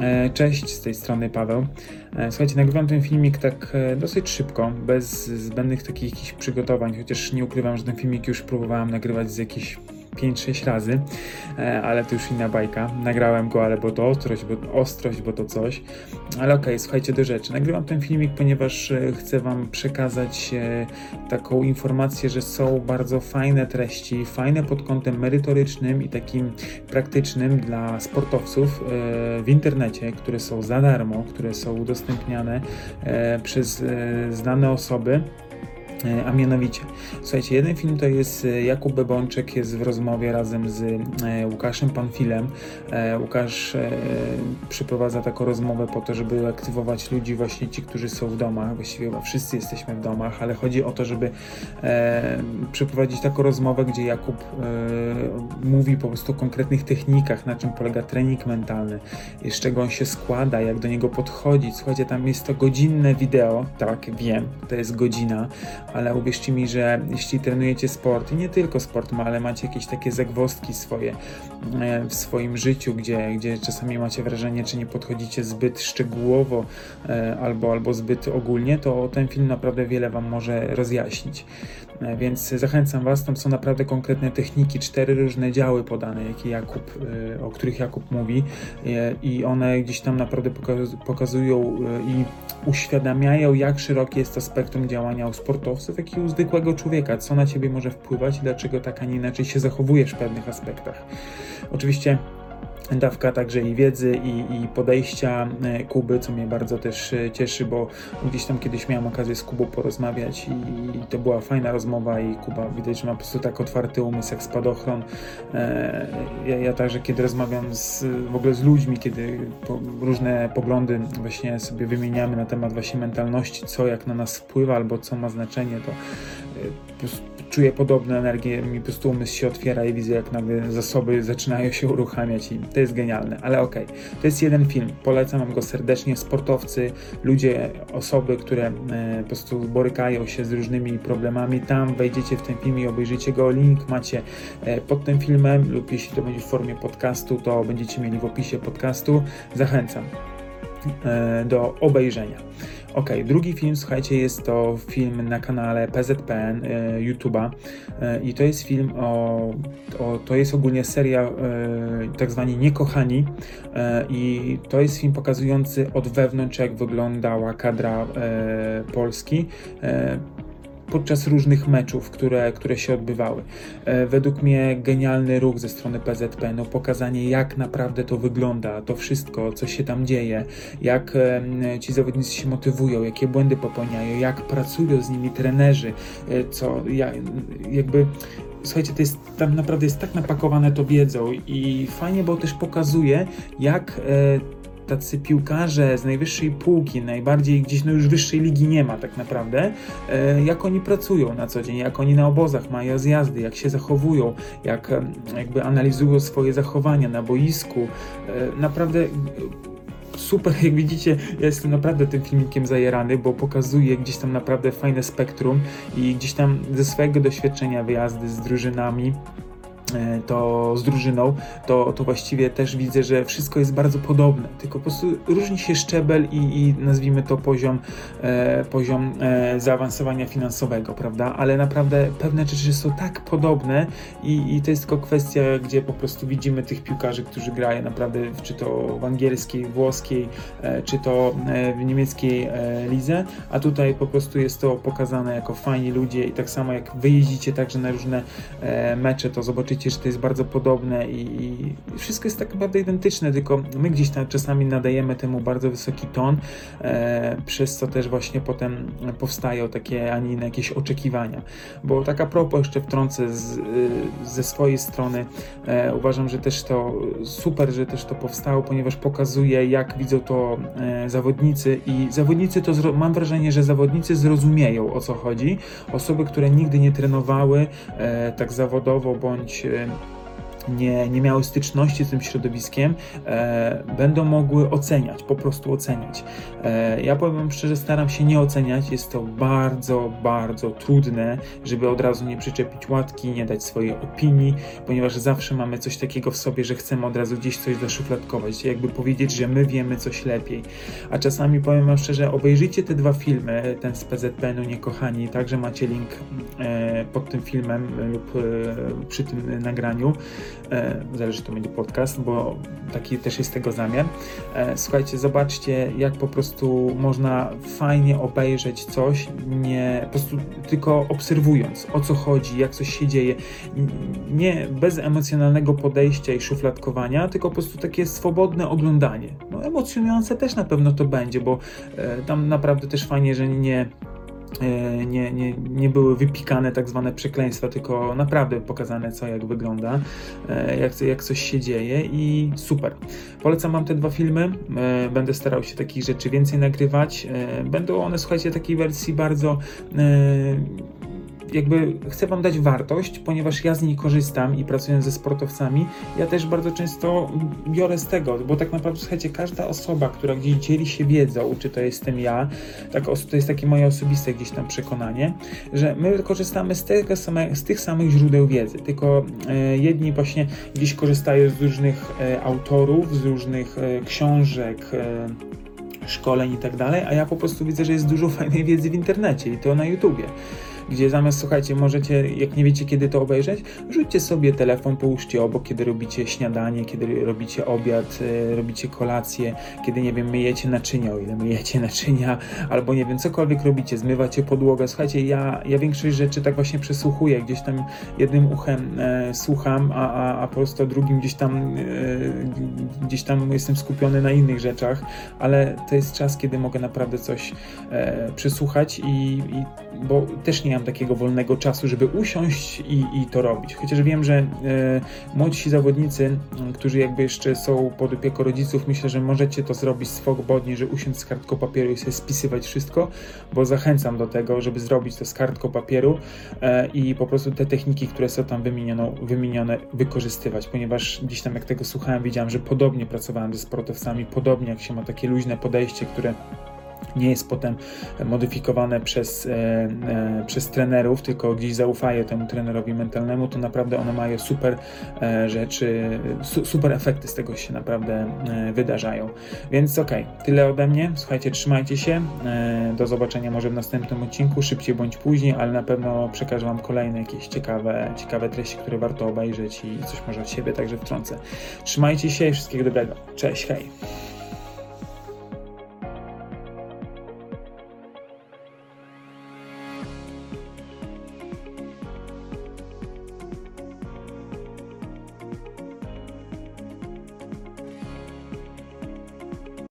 E, Cześć, z tej strony Paweł. E, Słuchajcie, nagrywam ten filmik tak e, dosyć szybko, bez zbędnych takich przygotowań, chociaż nie ukrywam, że ten filmik już próbowałem nagrywać z jakichś 5-6 razy, e, ale to już inna bajka. Nagrałem go, ale bo to ostrość, bo, ostrość, bo to coś. Ale okej, słuchajcie do rzeczy. Nagrywam ten filmik, ponieważ e, chcę Wam przekazać e, taką informację, że są bardzo fajne treści, fajne pod kątem merytorycznym i takim praktycznym dla sportowców w internecie, które są za darmo, które są udostępniane przez znane osoby. E, A mianowicie, słuchajcie, jeden film to jest e, Jakub Bebączek jest w rozmowie razem z e, Łukaszem Panfilem. Łukasz przeprowadza taką rozmowę po to, żeby aktywować ludzi, właśnie ci, którzy są w domach. Właściwie chyba wszyscy jesteśmy w domach, ale chodzi o to, żeby przeprowadzić taką rozmowę, gdzie Jakub mówi po prostu o konkretnych technikach, na czym polega trening mentalny, z czego on się składa, jak do niego podchodzić. Słuchajcie, tam jest to godzinne wideo, tak, wiem, to jest godzina, ale uwierzcie mi, że jeśli trenujecie sport, i nie tylko sport, ale macie jakieś takie zagwozdki swoje e, w swoim życiu, gdzie, gdzie czasami macie wrażenie, czy nie podchodzicie zbyt szczegółowo e, albo, albo zbyt ogólnie, to ten film naprawdę wiele Wam może rozjaśnić. E, Więc zachęcam Was, tam są naprawdę konkretne techniki, cztery różne działy podane, jakie Jakub, e, o których Jakub mówi e, i one gdzieś tam naprawdę pokaz- pokazują i uświadamiają, jak szerokie jest to spektrum działania u sportowców, jak i u zwykłego człowieka, co na ciebie może wpływać i dlaczego tak, a nie inaczej się zachowujesz w pewnych aspektach. Oczywiście dawka także i wiedzy i, i podejścia e, Kuby, co mnie bardzo też e, cieszy, bo gdzieś tam kiedyś miałem okazję z Kubą porozmawiać i, i to była fajna rozmowa i Kuba widać, że ma po prostu tak otwarty umysł jak spadochron. E, ja, ja także kiedy rozmawiam z, w ogóle z ludźmi, kiedy po, różne poglądy właśnie sobie wymieniamy na temat właśnie mentalności, co jak na nas wpływa albo co ma znaczenie, to czuję podobne energie, mi po prostu umysł się otwiera i widzę, jak nagle zasoby zaczynają się uruchamiać i to jest genialne, ale okej. To jest jeden film, polecam wam go serdecznie. Sportowcy, ludzie, osoby, które e, po prostu borykają się z różnymi problemami, tam wejdziecie w ten film i obejrzycie go. Link macie e, pod tym filmem lub jeśli to będzie w formie podcastu, to będziecie mieli w opisie podcastu. Zachęcam e, do obejrzenia. Ok, drugi film, słuchajcie, jest to film na kanale PZPN e, YouTube'a e, i to jest film o, o, to jest ogólnie seria e, tak zwani Niekochani e, i to jest film pokazujący od wewnątrz, jak wyglądała kadra Polski. Podczas różnych meczów, które, które się odbywały. E, według mnie genialny ruch ze strony PZP, no pokazanie jak naprawdę to wygląda, to wszystko, co się tam dzieje, jak e, ci zawodnicy się motywują, jakie błędy popełniają, jak pracują z nimi trenerzy, e, co ja, jakby słuchajcie, to jest tam naprawdę jest tak napakowane to wiedzą i fajnie, bo też pokazuje, jak tacy piłkarze z najwyższej półki, najbardziej gdzieś no już wyższej ligi nie ma tak naprawdę, e, jak oni pracują na co dzień, jak oni na obozach mają zjazdy, jak się zachowują, jak jakby analizują swoje zachowania na boisku. E, Naprawdę super, jak widzicie, ja jestem naprawdę tym filmikiem zajerany, bo pokazuje gdzieś tam naprawdę fajne spektrum i gdzieś tam ze swojego doświadczenia wyjazdy z drużynami to z drużyną, to, to właściwie też widzę, że wszystko jest bardzo podobne, tylko po prostu różni się szczebel i, i nazwijmy to poziom, e, poziom e, zaawansowania finansowego, prawda? Ale naprawdę pewne rzeczy są tak podobne i, i to jest tylko kwestia, gdzie po prostu widzimy tych piłkarzy, którzy grają naprawdę, czy to w angielskiej, włoskiej, e, czy to e, w niemieckiej e, a tutaj po prostu jest to pokazane jako fajni ludzie i tak samo jak wyjeździcie także na różne e, mecze, to zobaczycie, że to jest bardzo podobne i, i wszystko jest tak naprawdę identyczne, tylko my gdzieś tam czasami nadajemy temu bardzo wysoki ton, e, przez co też właśnie potem powstają takie, a nie inne jakieś oczekiwania. Bo tak a propos jeszcze wtrącę z, y, ze swojej strony, e, uważam, że też to super, że też to powstało, ponieważ pokazuje, jak widzą to e, zawodnicy i zawodnicy to, mam wrażenie, że zawodnicy zrozumieją o co chodzi. Osoby, które nigdy nie trenowały e, tak zawodowo bądź e, nie, nie miały styczności z tym środowiskiem, e, będą mogły oceniać, po prostu oceniać. E, ja powiem szczerze, staram się nie oceniać, jest to bardzo, bardzo trudne, żeby od razu nie przyczepić łatki, nie dać swojej opinii, ponieważ zawsze mamy coś takiego w sobie, że chcemy od razu gdzieś coś zaszufladkować, jakby powiedzieć, że my wiemy coś lepiej. A czasami powiem Wam szczerze, obejrzyjcie te dwa filmy, ten z PZPN-u Niekochani, także macie link e, pod tym filmem lub e, przy tym nagraniu. E, zależy, to będzie podcast, bo taki też jest tego zamiar. E, słuchajcie, zobaczcie, jak po prostu można fajnie obejrzeć coś, nie po prostu tylko obserwując, o co chodzi, jak coś się dzieje. Nie bez emocjonalnego podejścia i szufladkowania, tylko po prostu takie swobodne oglądanie. No, emocjonujące też na pewno to będzie, bo e, tam naprawdę też fajnie, że nie nie, nie, nie były wypikane tak zwane przekleństwa, tylko naprawdę pokazane co jak wygląda, e, jak, jak coś się dzieje i super. Polecam Wam te dwa filmy, e, będę starał się takich rzeczy więcej nagrywać. Będą one, słuchajcie, takiej wersji bardzo jakby chcę Wam dać wartość, ponieważ ja z niej korzystam i pracując ze sportowcami, ja też bardzo często biorę z tego, bo tak naprawdę, słuchajcie, każda osoba, która gdzieś dzieli się wiedzą, czy to jestem ja, tak, to jest takie moje osobiste gdzieś tam przekonanie, że my korzystamy z, tego same, z tych samych źródeł wiedzy, tylko e, jedni właśnie gdzieś korzystają z różnych e, autorów, z różnych e, książek, e, szkoleń i tak dalej, a ja po prostu widzę, że jest dużo fajnej wiedzy w internecie i to na YouTubie gdzie zamiast, słuchajcie, możecie, jak nie wiecie kiedy to obejrzeć, rzućcie sobie telefon, połóżcie obok, kiedy robicie śniadanie, kiedy robicie obiad, e, robicie kolację, kiedy, nie wiem, myjecie naczynia, o ile myjecie naczynia, albo nie wiem, cokolwiek robicie, zmywacie podłogę. Słuchajcie, ja, ja większość rzeczy tak właśnie przesłuchuję, gdzieś tam jednym uchem e, słucham, a, a, a po prostu drugim gdzieś tam e, gdzieś tam jestem skupiony na innych rzeczach, ale to jest czas, kiedy mogę naprawdę coś e, przesłuchać i, i bo też nie mam takiego wolnego czasu, żeby usiąść i, i to robić. Chociaż wiem, że e, młodsi zawodnicy, którzy jakby jeszcze są pod opieką rodziców, myślę, że możecie to zrobić swobodnie, że usiąść z kartką papieru i sobie spisywać wszystko, bo zachęcam do tego, żeby zrobić to z kartką papieru e, i po prostu te techniki, które są tam wymienione, wymienione, wykorzystywać, ponieważ gdzieś tam jak tego słuchałem, widziałem, że podobnie pracowałem ze sportowcami, podobnie jak się ma takie luźne podejście, które nie jest potem modyfikowane przez, e, e, przez trenerów, tylko gdzieś zaufają temu trenerowi mentalnemu, to naprawdę one mają super e, rzeczy, su, super efekty z tego się naprawdę wydarzają. Więc okej, okay, tyle ode mnie. Słuchajcie, trzymajcie się. Do zobaczenia może w następnym odcinku, szybciej bądź później, ale na pewno przekażę Wam kolejne jakieś ciekawe, ciekawe treści, które warto obejrzeć i coś może od siebie także wtrącę. Trzymajcie się i wszystkiego dobrego. Cześć, hej!